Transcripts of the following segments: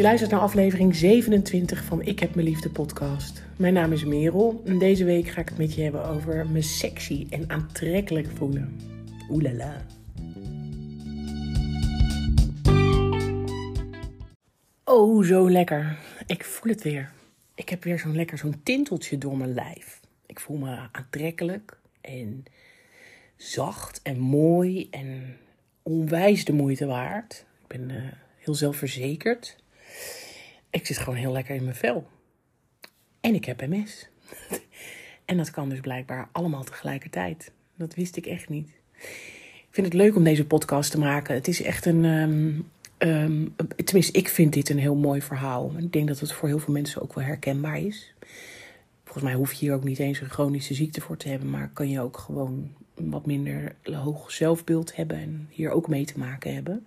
Je luistert naar aflevering 27 van Ik heb mijn liefde podcast. Mijn naam is Merel en deze week ga ik het met je hebben over me sexy en aantrekkelijk voelen. Oelala. Oh, zo lekker. Ik voel het weer. Ik heb weer zo'n lekker zo'n tinteltje door mijn lijf. Ik voel me aantrekkelijk en zacht en mooi en onwijs de moeite waard. Ik ben uh, heel zelfverzekerd. Ik zit gewoon heel lekker in mijn vel. En ik heb MS. en dat kan dus blijkbaar allemaal tegelijkertijd. Dat wist ik echt niet. Ik vind het leuk om deze podcast te maken. Het is echt een. Um, um, tenminste, ik vind dit een heel mooi verhaal. Ik denk dat het voor heel veel mensen ook wel herkenbaar is. Volgens mij hoef je hier ook niet eens een chronische ziekte voor te hebben, maar kan je ook gewoon wat minder hoog zelfbeeld hebben en hier ook mee te maken hebben.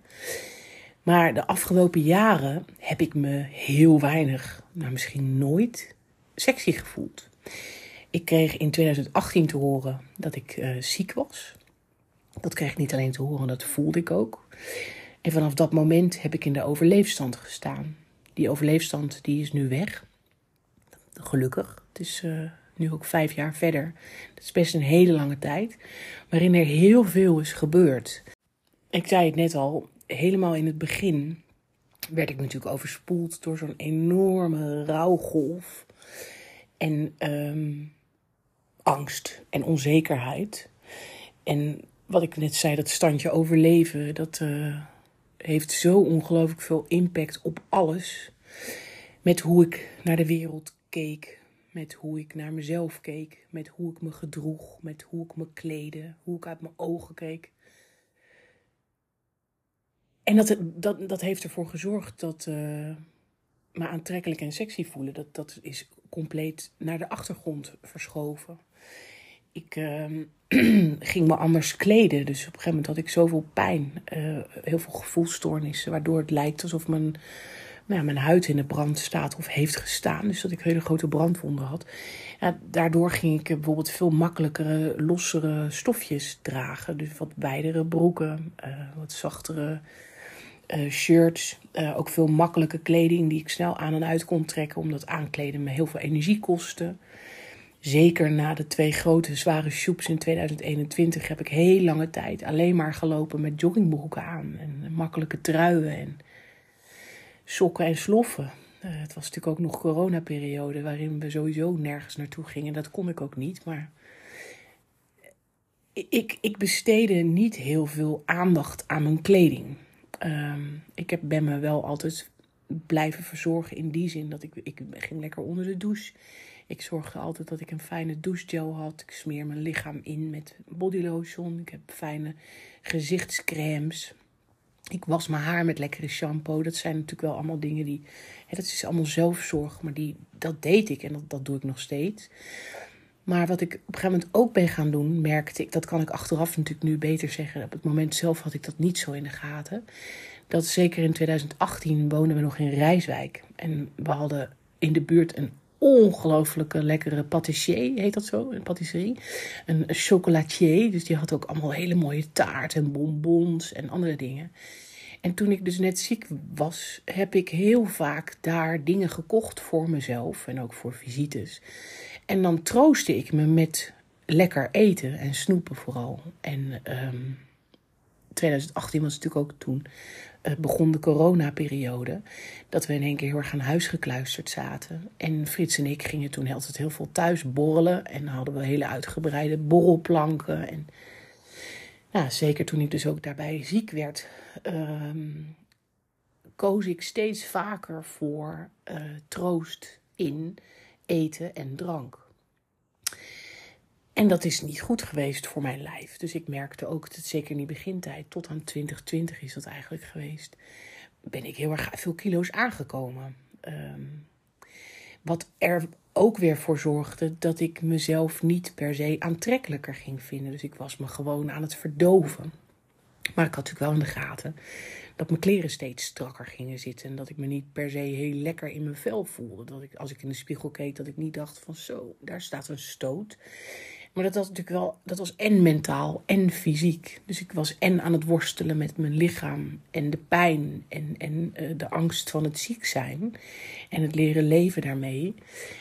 Maar de afgelopen jaren heb ik me heel weinig, nou misschien nooit, sexy gevoeld. Ik kreeg in 2018 te horen dat ik uh, ziek was. Dat kreeg ik niet alleen te horen, dat voelde ik ook. En vanaf dat moment heb ik in de overleefstand gestaan. Die overleefstand die is nu weg. Gelukkig. Het is uh, nu ook vijf jaar verder. Dat is best een hele lange tijd. Waarin er heel veel is gebeurd. Ik zei het net al, helemaal in het begin werd ik natuurlijk overspoeld door zo'n enorme rouwgolf. En um, angst en onzekerheid. En wat ik net zei, dat standje overleven, dat uh, heeft zo ongelooflijk veel impact op alles. Met hoe ik naar de wereld keek, met hoe ik naar mezelf keek, met hoe ik me gedroeg, met hoe ik me kleedde, hoe ik uit mijn ogen keek. En dat, dat, dat heeft ervoor gezorgd dat uh, me aantrekkelijk en sexy voelen, dat, dat is compleet naar de achtergrond verschoven. Ik uh, ging me anders kleden, dus op een gegeven moment had ik zoveel pijn, uh, heel veel gevoelstoornissen, waardoor het lijkt alsof mijn, nou mijn huid in de brand staat of heeft gestaan. Dus dat ik hele grote brandwonden had. Daardoor ging ik bijvoorbeeld veel makkelijkere, lossere stofjes dragen. Dus wat wijdere broeken, wat zachtere uh, shirts, uh, ook veel makkelijke kleding die ik snel aan en uit kon trekken, omdat aankleden me heel veel energie kostte. Zeker na de twee grote zware shoops in 2021 heb ik heel lange tijd alleen maar gelopen met joggingbroeken aan en makkelijke truien en sokken en sloffen. Uh, het was natuurlijk ook nog coronaperiode waarin we sowieso nergens naartoe gingen. Dat kon ik ook niet, maar ik, ik besteedde niet heel veel aandacht aan mijn kleding. Um, ik heb, ben me wel altijd blijven verzorgen in die zin dat ik, ik ging lekker onder de douche. Ik zorgde altijd dat ik een fijne douchegel had. Ik smeer mijn lichaam in met bodylotion. Ik heb fijne gezichtscremes. Ik was mijn haar met lekkere shampoo. Dat zijn natuurlijk wel allemaal dingen die. Hè, dat is allemaal zelfzorg, maar die, dat deed ik en dat, dat doe ik nog steeds. Maar wat ik op een gegeven moment ook ben gaan doen, merkte ik, dat kan ik achteraf natuurlijk nu beter zeggen. Op het moment zelf had ik dat niet zo in de gaten. Dat zeker in 2018 woonden we nog in Rijswijk. En we hadden in de buurt een ongelooflijke lekkere patissier, heet dat zo? Een patisserie. Een chocolatier. Dus die had ook allemaal hele mooie taart en bonbons en andere dingen. En toen ik dus net ziek was, heb ik heel vaak daar dingen gekocht voor mezelf en ook voor visites. En dan troostte ik me met lekker eten en snoepen vooral. En um, 2018 was natuurlijk ook toen uh, begon de coronaperiode. Dat we in één keer heel erg aan huis gekluisterd zaten. En Frits en ik gingen toen altijd heel veel thuis borrelen. En hadden we hele uitgebreide borrelplanken. En nou, zeker toen ik dus ook daarbij ziek werd, um, koos ik steeds vaker voor uh, troost in eten en drank. En dat is niet goed geweest voor mijn lijf. Dus ik merkte ook, dat zeker in die begintijd, tot aan 2020 is dat eigenlijk geweest, ben ik heel erg veel kilo's aangekomen. Um, wat er ook weer voor zorgde dat ik mezelf niet per se aantrekkelijker ging vinden. Dus ik was me gewoon aan het verdoven. Maar ik had natuurlijk wel in de gaten dat mijn kleren steeds strakker gingen zitten. En dat ik me niet per se heel lekker in mijn vel voelde. Dat ik als ik in de spiegel keek, dat ik niet dacht van zo, daar staat een stoot. Maar dat was natuurlijk wel, dat was en mentaal en fysiek. Dus ik was en aan het worstelen met mijn lichaam en de pijn en, en uh, de angst van het ziek zijn. En het leren leven daarmee.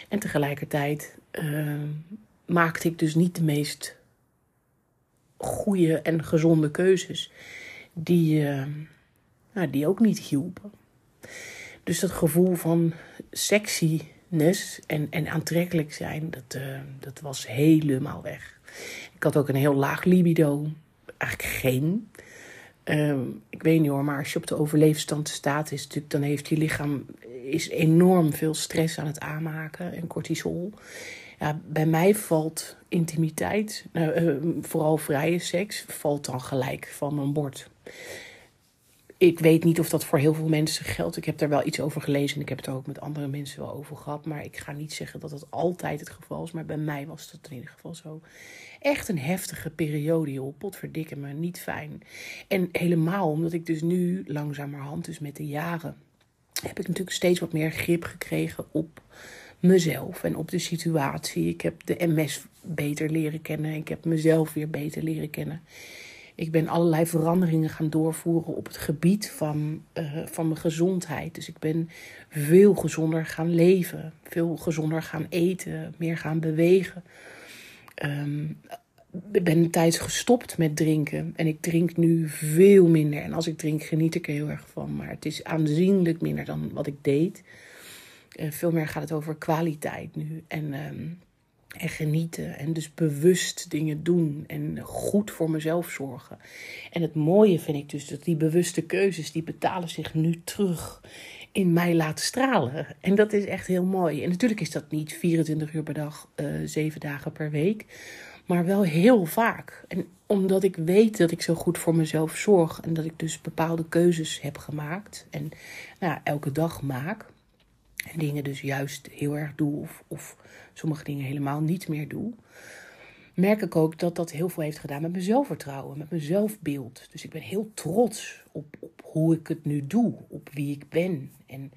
En tegelijkertijd uh, maakte ik dus niet de meest goede en gezonde keuzes. Die, uh, nou, die ook niet hielpen. Dus dat gevoel van sexiness en, en aantrekkelijk zijn, dat, uh, dat was helemaal weg. Ik had ook een heel laag libido. Eigenlijk geen. Uh, ik weet niet hoor, maar als je op de overleefstand staat, is natuurlijk, dan heeft je lichaam is enorm veel stress aan het aanmaken en cortisol. Ja, bij mij valt intimiteit, nou, uh, vooral vrije seks, valt dan gelijk van mijn bord ik weet niet of dat voor heel veel mensen geldt. Ik heb daar wel iets over gelezen en ik heb het er ook met andere mensen wel over gehad. Maar ik ga niet zeggen dat dat altijd het geval is. Maar bij mij was dat in ieder geval zo. Echt een heftige periode, joh. Potverdikke me, niet fijn. En helemaal omdat ik dus nu langzamerhand, dus met de jaren, heb ik natuurlijk steeds wat meer grip gekregen op mezelf en op de situatie. Ik heb de MS beter leren kennen. Ik heb mezelf weer beter leren kennen. Ik ben allerlei veranderingen gaan doorvoeren op het gebied van, uh, van mijn gezondheid. Dus ik ben veel gezonder gaan leven, veel gezonder gaan eten, meer gaan bewegen. Um, ik ben tijds gestopt met drinken en ik drink nu veel minder. En als ik drink, geniet ik er heel erg van. Maar het is aanzienlijk minder dan wat ik deed. Uh, veel meer gaat het over kwaliteit nu. En um, en genieten en dus bewust dingen doen en goed voor mezelf zorgen. En het mooie vind ik dus dat die bewuste keuzes, die betalen zich nu terug in mij laten stralen. En dat is echt heel mooi. En natuurlijk is dat niet 24 uur per dag, uh, eh, 7 dagen per week. Maar wel heel vaak. En omdat ik weet dat ik zo goed voor mezelf zorg. En dat ik dus bepaalde keuzes heb gemaakt. En nou, elke dag maak. En dingen dus juist heel erg doe. Of, of sommige dingen helemaal niet meer doe, merk ik ook dat dat heel veel heeft gedaan met mijn zelfvertrouwen, met mijn zelfbeeld. Dus ik ben heel trots op, op hoe ik het nu doe, op wie ik ben en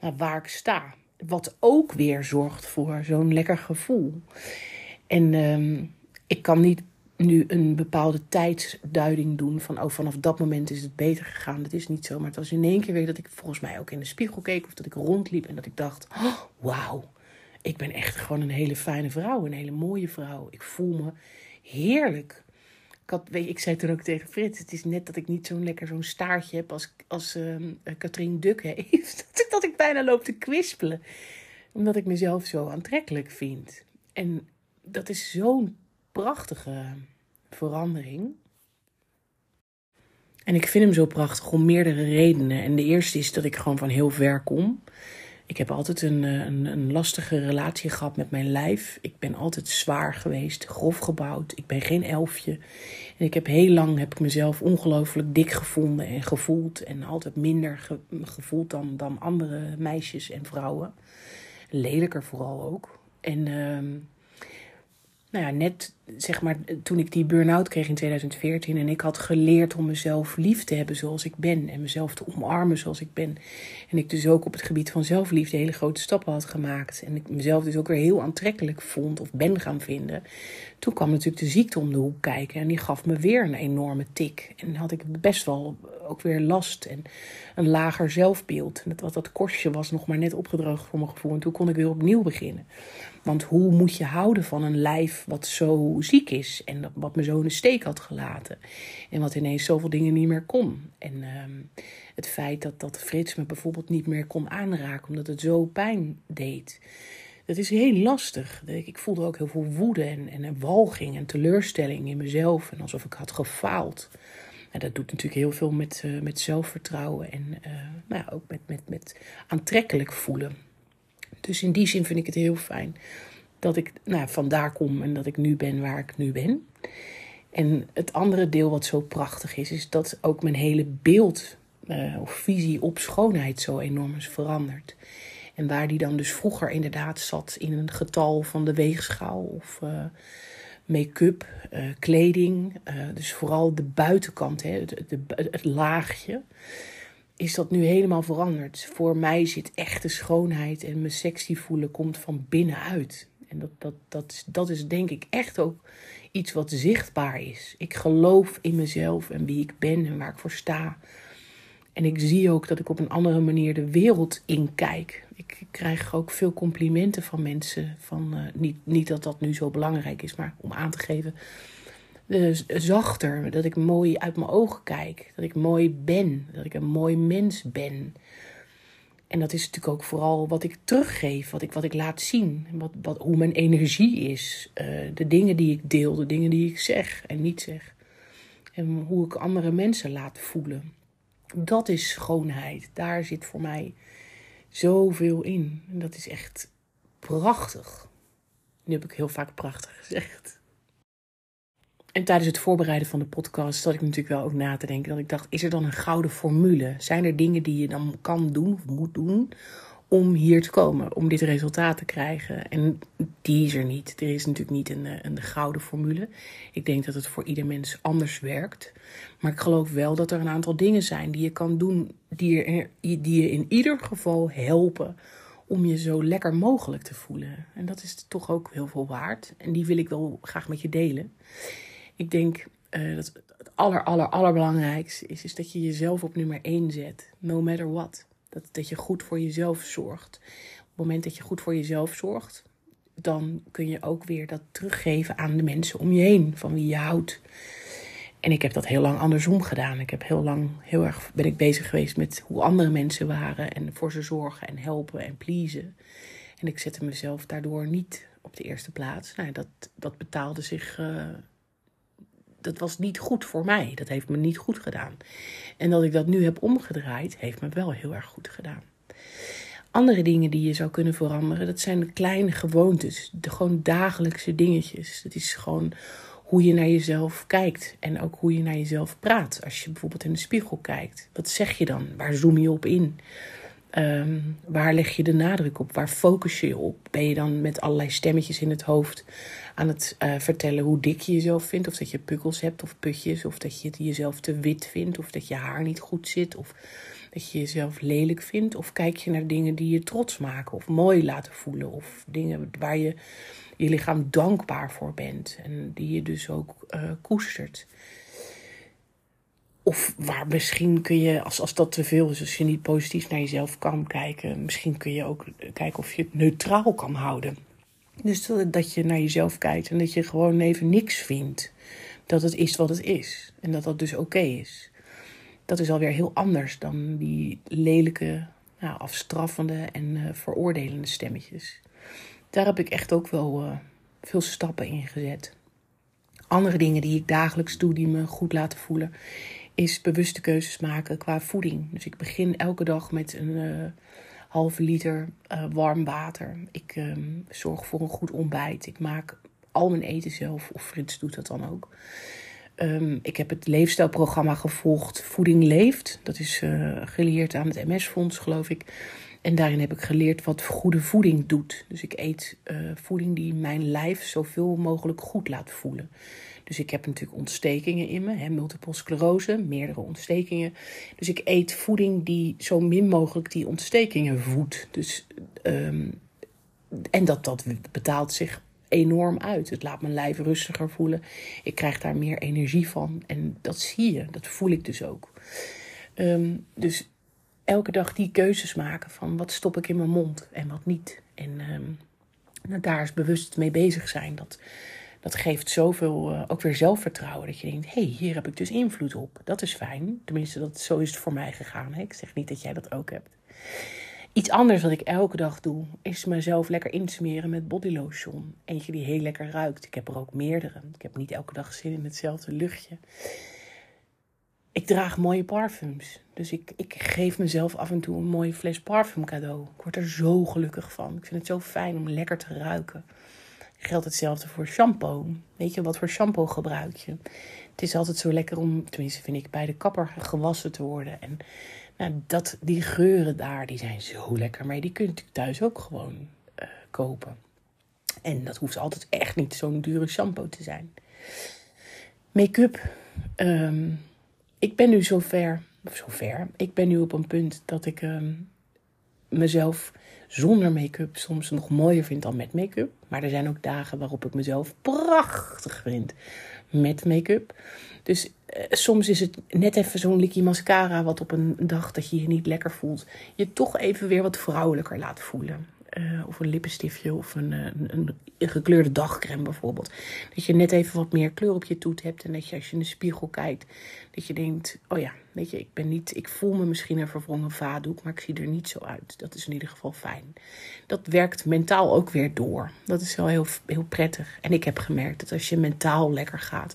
nou, waar ik sta. Wat ook weer zorgt voor zo'n lekker gevoel. En um, ik kan niet nu een bepaalde tijdsduiding doen van oh, vanaf dat moment is het beter gegaan. Dat is niet zo, maar het was in één keer weer dat ik volgens mij ook in de spiegel keek of dat ik rondliep en dat ik dacht, oh, wauw, ik ben echt gewoon een hele fijne vrouw, een hele mooie vrouw. Ik voel me heerlijk. Ik, had, weet, ik zei toen ook tegen Frits, het is net dat ik niet zo'n lekker zo'n staartje heb als, als uh, Katrien Duk heeft. dat ik bijna loop te kwispelen. Omdat ik mezelf zo aantrekkelijk vind. En dat is zo'n prachtige verandering. En ik vind hem zo prachtig om meerdere redenen. En de eerste is dat ik gewoon van heel ver kom. Ik heb altijd een, eh, een, een, lastige relatie gehad met mijn lijf. Ik ben altijd zwaar geweest, grof gebouwd. Ik ben geen elfje. En ik heb heel lang heb ik mezelf ongelooflijk dik gevonden en gevoeld. En altijd minder gevoeld dan, dan andere meisjes en vrouwen. Lelijker vooral ook. En uh, nou ja, net zeg maar toen ik die burn-out kreeg in 2014 en ik had geleerd om mezelf lief te hebben zoals ik ben en mezelf te omarmen zoals ik ben. En ik dus ook op het gebied van zelfliefde hele grote stappen had gemaakt en ik mezelf dus ook weer heel aantrekkelijk vond of ben gaan vinden. Toen kwam natuurlijk de ziekte om de hoek kijken en die gaf me weer een enorme tik. En had ik best wel ook weer last en een lager zelfbeeld. En dat, dat korstje was nog maar net opgedroogd voor mijn gevoel en toen kon ik weer opnieuw beginnen. Want hoe moet je houden van een lijf wat zo ziek is en wat me zo in de steek had gelaten en wat ineens zoveel dingen niet meer kon. En uh, het feit dat, dat Frits me bijvoorbeeld niet meer kon aanraken omdat het zo pijn deed. Dat is heel lastig. Ik voelde ook heel veel woede en, en walging en teleurstelling in mezelf. En alsof ik had gefaald. En dat doet natuurlijk heel veel met, uh, met zelfvertrouwen en uh, nou ook met, met, met aantrekkelijk voelen. Dus in die zin vind ik het heel fijn dat ik nou, vandaar kom en dat ik nu ben waar ik nu ben. En het andere deel wat zo prachtig is, is dat ook mijn hele beeld uh, of visie op schoonheid zo enorm is veranderd. En waar die dan dus vroeger inderdaad zat in een getal van de weegschaal of uh, make-up, uh, kleding. dus vooral de buitenkant, hè, het laagje is dat nu helemaal veranderd. Voor mij zit echte schoonheid en me sexy voelen komt van binnenuit. En dat, dat, dat, is, dat is denk ik echt ook iets wat zichtbaar is. Ik geloof in mezelf en wie ik ben en waar ik voor sta. En ik zie ook dat ik op een andere manier de wereld inkijk. Ik krijg ook veel complimenten van mensen. Van, uh, niet, niet dat dat nu zo belangrijk is, maar om aan te geven. Uh, zachter, dat ik mooi uit mijn ogen kijk. Dat ik mooi ben. Dat ik een mooi mens ben. En dat is natuurlijk ook vooral wat ik teruggeef, wat ik, wat ik laat zien. Wat, wat, hoe mijn energie is. Uh, de dingen die ik deel, de dingen die ik zeg en niet zeg. En hoe ik andere mensen laat voelen. Dat is schoonheid. Daar zit voor mij zoveel in. En dat is echt prachtig. Nu heb ik heel vaak prachtig gezegd. En tijdens het voorbereiden van de podcast zat ik natuurlijk wel ook na te denken. Dat ik dacht, is er dan een gouden formule? Zijn er dingen die je dan kan doen of moet doen om hier te komen, om dit resultaat te krijgen? En die is er niet. Er is natuurlijk niet een, een gouden formule. Ik denk dat het voor ieder mens anders werkt. Maar ik geloof wel dat er een aantal dingen zijn die je kan doen, die je, die je in ieder geval helpen om je zo lekker mogelijk te voelen. En dat is toch ook heel veel waard. En die wil ik wel graag met je delen. Ik denk uh, dat het aller, aller, allerbelangrijkste is, is dat je jezelf op nummer 1 zet. No matter what. Dat, dat je goed voor jezelf zorgt. Op het moment dat je goed voor jezelf zorgt, dan kun je ook weer dat teruggeven aan de mensen om je heen, van wie je houdt. En ik heb dat heel lang andersom gedaan. Ik heb heel lang heel erg ben ik bezig geweest met hoe andere mensen waren en voor ze zorgen en helpen en pleasen. En ik zette mezelf daardoor niet op de eerste plaats. Nou, dat, dat betaalde zich. Uh, dat was niet goed voor mij. Dat heeft me niet goed gedaan. En dat ik dat nu heb omgedraaid, heeft me wel heel erg goed gedaan. Andere dingen die je zou kunnen veranderen, dat zijn de kleine gewoontes. De gewoon dagelijkse dingetjes. Dat is gewoon hoe je naar jezelf kijkt. En ook hoe je naar jezelf praat. Als je bijvoorbeeld in de spiegel kijkt. Wat zeg je dan? Waar zoom je op in? Um, waar leg je de nadruk op? Waar focus je op? Ben je dan met allerlei stemmetjes in het hoofd aan het uh, vertellen hoe dik je jezelf vindt? Of dat je pukkels hebt of putjes? Of dat je jezelf te wit vindt? Of dat je haar niet goed zit? Of dat je jezelf lelijk vindt? Of kijk je naar dingen die je trots maken of mooi laten voelen? Of dingen waar je je lichaam dankbaar voor bent en die je dus ook uh, koestert? Of waar misschien kun je, als, als dat te veel is, als je niet positief naar jezelf kan kijken, misschien kun je ook kijken of je het neutraal kan houden. Dus dat je naar jezelf kijkt en dat je gewoon even niks vindt. Dat het is wat het is. En dat dat dus oké is. Dat is alweer heel anders dan die lelijke, nou, afstraffende en uh, veroordelende stemmetjes. Daar heb ik echt ook wel uh, veel stappen in gezet. Andere dingen die ik dagelijks doe, die me goed laten voelen, is bewuste keuzes maken qua voeding. Dus ik begin elke dag met een uh, halve liter uh, warm water. Ik um, zorg voor een goed ontbijt. Ik maak al mijn eten zelf, of Frits doet dat dan ook. Um, ik heb het leefstijlprogramma gevolgd Voeding Leeft. Dat is uh, geleerd aan het MS-fonds, geloof ik. En daarin heb ik geleerd wat goede voeding doet. Dus ik eet uh, voeding die mijn lijf zoveel mogelijk goed laat voelen. Dus ik heb natuurlijk ontstekingen in me, hè, multiple sclerose, meerdere ontstekingen. Dus ik eet voeding die zo min mogelijk die ontstekingen voedt. Dus, um, en dat, dat betaalt zich enorm uit. Het laat mijn lijf rustiger voelen. Ik krijg daar meer energie van. En dat zie je, dat voel ik dus ook. Um, dus elke dag die keuzes maken van wat stop ik in mijn mond en wat niet. En um, nou, daar is bewust mee bezig zijn. Dat, dat geeft zoveel uh, ook weer zelfvertrouwen. Dat je denkt, hey, hier heb ik dus invloed op. Dat is fijn. Tenminste, dat, zo is het voor mij gegaan. Hè? Ik zeg niet dat jij dat ook hebt. Iets anders wat ik elke dag doe, is mezelf lekker insmeren met bodylotion. Eentje die heel lekker ruikt. Ik heb er ook meerdere. Ik heb niet elke dag zin in hetzelfde luchtje. Ik draag mooie parfums. Dus ik, ik geef mezelf af en toe een mooie fles parfum cadeau. Ik word er zo gelukkig van. Ik vind het zo fijn om lekker te ruiken. Geldt hetzelfde voor shampoo. Weet je, wat voor shampoo gebruik je? Het is altijd zo lekker om, tenminste vind ik, bij de kapper gewassen te worden. En nou, dat, die geuren daar, die zijn zo lekker. Maar die kun je natuurlijk thuis ook gewoon uh, kopen. En dat hoeft altijd echt niet zo'n dure shampoo te zijn. Make-up. Um, ik ben nu zover, of zover, ik ben nu op een punt dat ik um, mezelf zonder make-up soms nog mooier vind dan met make-up. Maar er zijn ook dagen waarop ik mezelf prachtig vind met make-up. Dus eh, soms is het net even zo'n likkie mascara wat op een dag dat je je niet lekker voelt, je toch even weer wat vrouwelijker laat voelen. Uh, of een lippenstiftje of een, eh, een, een, gekleurde dagcreme bijvoorbeeld. Dat je net even wat meer kleur op je toet hebt. En dat je als je in de spiegel kijkt, dat je denkt: oh ja, weet je, ik ben niet, ik voel me misschien een verwrongen vaatdoek, maar ik zie er niet zo uit. Dat is in ieder geval fijn. Dat werkt mentaal ook weer door. Dat is wel heel, heel prettig. En ik heb gemerkt dat als je mentaal lekker gaat,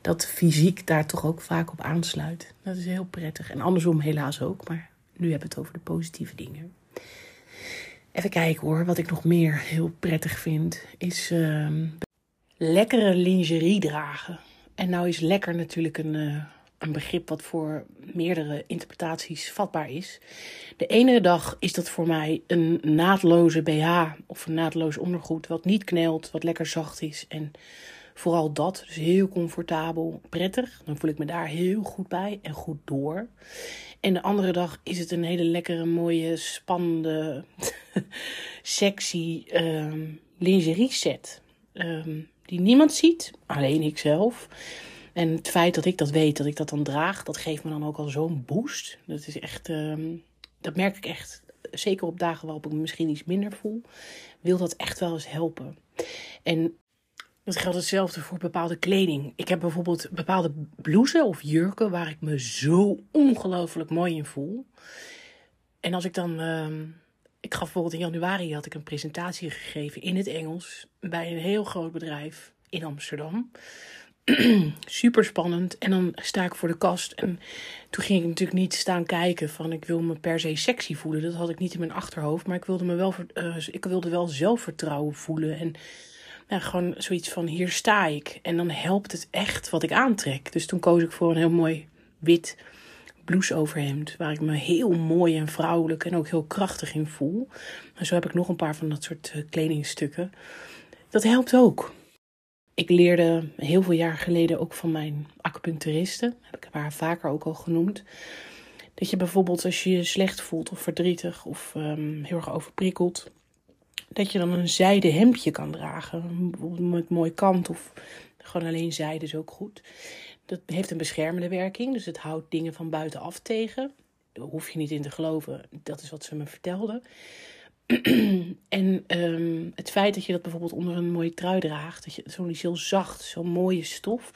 dat fysiek daar toch ook vaak op aansluit. Dat is heel prettig. En andersom helaas ook, maar nu hebben we het over de positieve dingen. Even kijken hoor, wat ik nog meer heel prettig vind, is uh, lekkere lingerie dragen. En nou is lekker natuurlijk een, uh, een begrip wat voor meerdere interpretaties vatbaar is. De ene dag is dat voor mij een naadloze BH of een naadloos ondergoed, wat niet knelt, wat lekker zacht is en vooral dat, dus heel comfortabel, prettig. Dan voel ik me daar heel goed bij en goed door. En de andere dag is het een hele lekkere, mooie, spannende, sexy um, lingerie set. Um, die niemand ziet, alleen ik zelf. En het feit dat ik dat weet, dat ik dat dan draag, dat geeft me dan ook al zo'n boost. Dat is echt, um, dat merk ik echt. Zeker op dagen waarop ik me misschien iets minder voel, wil dat echt wel eens helpen. En dat geldt hetzelfde voor bepaalde kleding. Ik heb bijvoorbeeld bepaalde blouses of jurken waar ik me zo ongelooflijk mooi in voel. En als ik dan. Uh, ik gaf bijvoorbeeld in januari had ik een presentatie gegeven in het Engels bij een heel groot bedrijf in Amsterdam. Super spannend. En dan sta ik voor de kast. En toen ging ik natuurlijk niet staan kijken van ik wil me per se sexy voelen. Dat had ik niet in mijn achterhoofd. Maar ik wilde me wel, uh, ik wilde wel zelfvertrouwen voelen. En nou, gewoon zoiets van hier sta ik. En dan helpt het echt wat ik aantrek. Dus toen koos ik voor een heel mooi wit blouseoverhemd. Waar ik me heel mooi en vrouwelijk en ook heel krachtig in voel. En zo heb ik nog een paar van dat soort uh, kledingstukken. Dat helpt ook. Ik leerde heel veel jaar geleden ook van mijn acupuncturiste. Heb ik haar vaker ook al genoemd. Dat je bijvoorbeeld als je je slecht voelt of verdrietig of um, heel erg overprikkeld dat je dan een zijde hemdje kan dragen. Bijvoorbeeld met mooi kant of gewoon alleen zijde is ook goed. Dat heeft een beschermende werking, dus het houdt dingen van buitenaf tegen. Daar hoef je niet in te geloven, dat is wat ze me vertelde. en um, het feit dat je dat bijvoorbeeld onder een mooie trui draagt, dat je zo'n heel zacht, zo'n mooie stof,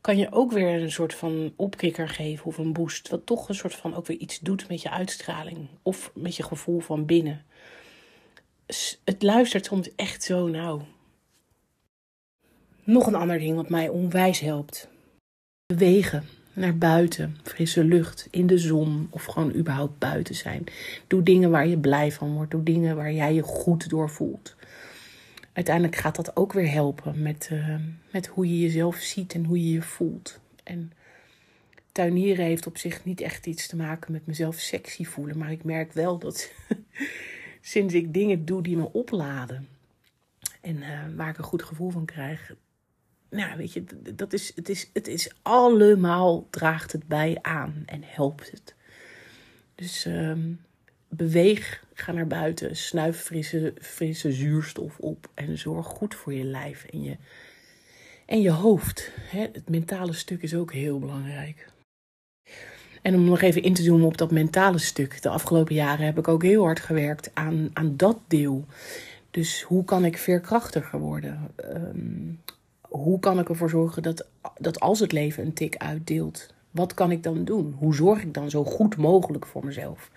kan je ook weer een soort van opkikker geven of een boost, wat toch een soort van ook weer iets doet met je uitstraling of met je gevoel van binnen het luistert soms echt zo nauw. Nog een ander ding wat mij onwijs helpt. Bewegen naar buiten, frisse lucht, in de zon of gewoon überhaupt buiten zijn. Doe dingen waar je blij van wordt. Doe dingen waar jij je goed door voelt. Uiteindelijk gaat dat ook weer helpen met, uh, met hoe je jezelf ziet en hoe je je voelt. En tuinieren heeft op zich niet echt iets te maken met mezelf sexy voelen. Maar ik merk wel dat sinds ik dingen doe die me opladen. En uh, waar ik een goed gevoel van krijg. Nou, weet je, dat is, het, is, het is allemaal draagt het bij aan en helpt het. Dus um, beweeg, ga naar buiten, snuif frisse, frisse zuurstof op en zorg goed voor je lijf en je, en je hoofd. Het mentale stuk is ook heel belangrijk. En om nog even in te zoomen op dat mentale stuk. De afgelopen jaren heb ik ook heel hard gewerkt aan, aan dat deel. Dus hoe kan ik veerkrachtiger worden? Um, hoe kan ik ervoor zorgen dat, dat als het leven een tik uitdeelt, wat kan ik dan doen? Hoe zorg ik dan zo goed mogelijk voor mezelf?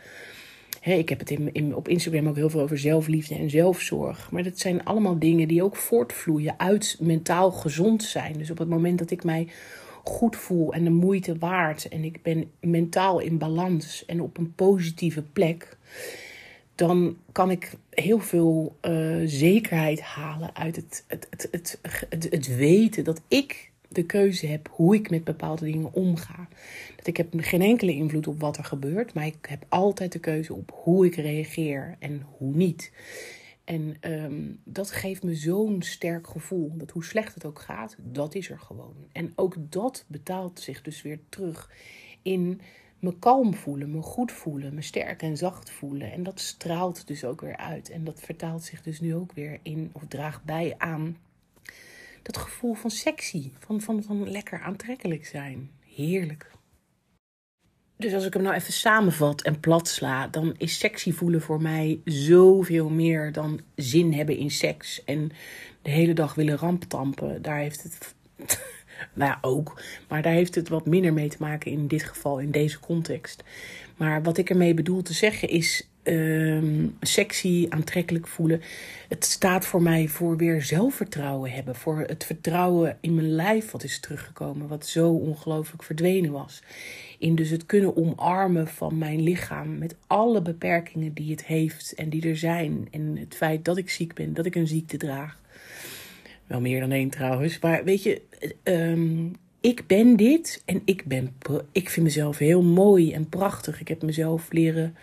ik heb het in, op Instagram ook heel veel over zelfliefde en zelfzorg. Maar dat zijn allemaal dingen die ook voortvloeien uit mentaal gezond zijn. Dus op het moment dat ik mij goed voel en de moeite waard en ik ben mentaal in balans en op een positieve plek, dan kan ik heel veel uh, zekerheid halen uit het, het, het, het, het, het weten dat ik de keuze heb hoe ik met bepaalde dingen omga. Dat ik heb geen enkele invloed op wat er gebeurt, maar ik heb altijd de keuze op hoe ik reageer en hoe niet. En um, dat geeft me zo'n sterk gevoel. Dat hoe slecht het ook gaat, dat is er gewoon. En ook dat betaalt zich dus weer terug in me kalm voelen, me goed voelen, me sterk en zacht voelen. En dat straalt dus ook weer uit. En dat vertaalt zich dus nu ook weer in, of draagt bij aan dat gevoel van sexy, van, van, van lekker aantrekkelijk zijn. Heerlijk. Dus als ik hem nou even samenvat en plat sla, dan is sexy voelen voor mij zoveel meer dan zin hebben in seks. En de hele dag willen ramptampen. Daar heeft het. nou ja, ook. Maar daar heeft het wat minder mee te maken in dit geval, in deze context. Maar wat ik ermee bedoel te zeggen is. Uh, sexy, aantrekkelijk voelen. Het staat voor mij voor weer zelfvertrouwen hebben. Voor het vertrouwen in mijn lijf wat is teruggekomen. Wat zo ongelooflijk verdwenen was. In dus het kunnen omarmen van mijn lichaam. Met alle beperkingen die het heeft en die er zijn. En het feit dat ik ziek ben, dat ik een ziekte draag. Wel meer dan één trouwens. Maar weet je, ehm, ik ben dit en ik, ben, ik vind mezelf heel mooi en prachtig. Ik heb mezelf leren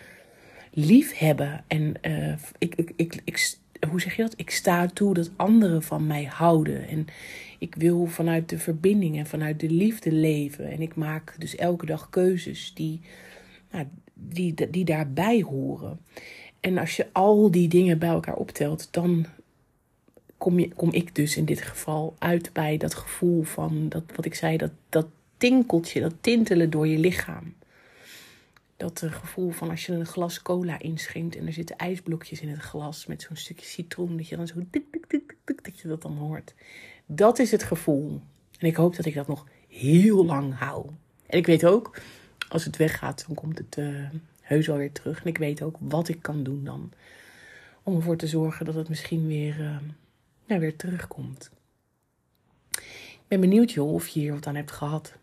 liefhebben. En uh, ik, ik, ik, ik, hoe zeg je dat? Ik sta toe dat anderen van mij houden. En ik wil vanuit de verbinding en vanuit de liefde leven. En ik maak dus elke dag keuzes die, nou, die, die daarbij horen. En als je al die dingen bij elkaar optelt, dan kom, je, kom ik dus in dit geval uit bij dat gevoel van, dat, wat ik zei, dat, dat tinkeltje, dat tintelen door je lichaam. Dat gevoel van als je een glas cola inschenkt en er zitten ijsblokjes in het glas met zo'n stukje citroen, dat je dan zo tik, tik, tik, tik, dat je dat dan hoort. Dat is het gevoel. En ik hoop dat ik dat nog heel lang hou. En ik weet ook, als het weggaat, dan komt het uh, heus alweer terug. En ik weet ook wat ik kan doen dan. Om ervoor te zorgen dat het misschien weer, uh, weer terugkomt. Ik ben benieuwd joh, of je hier wat aan hebt gehad.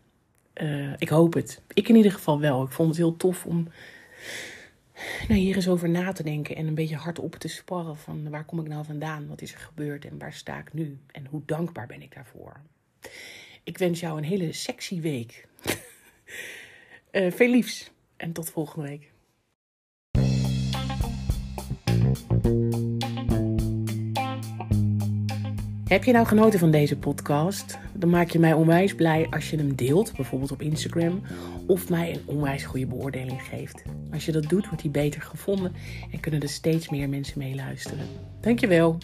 Uh, ik hoop het. Ik in ieder geval wel. Ik vond het heel tof om nou, hier eens over na te denken en een beetje hardop te sparren van waar kom ik nou vandaan, wat is er gebeurd en waar sta ik nu en hoe dankbaar ben ik daarvoor. Ik wens jou een hele sexy week. uh, veel liefs en tot volgende week. Heb je nou genoten van deze podcast? Dan maak je mij onwijs blij als je hem deelt, bijvoorbeeld op Instagram, of mij een onwijs goede beoordeling geeft. Als je dat doet, wordt hij beter gevonden en kunnen er steeds meer mensen meeluisteren. Dankjewel.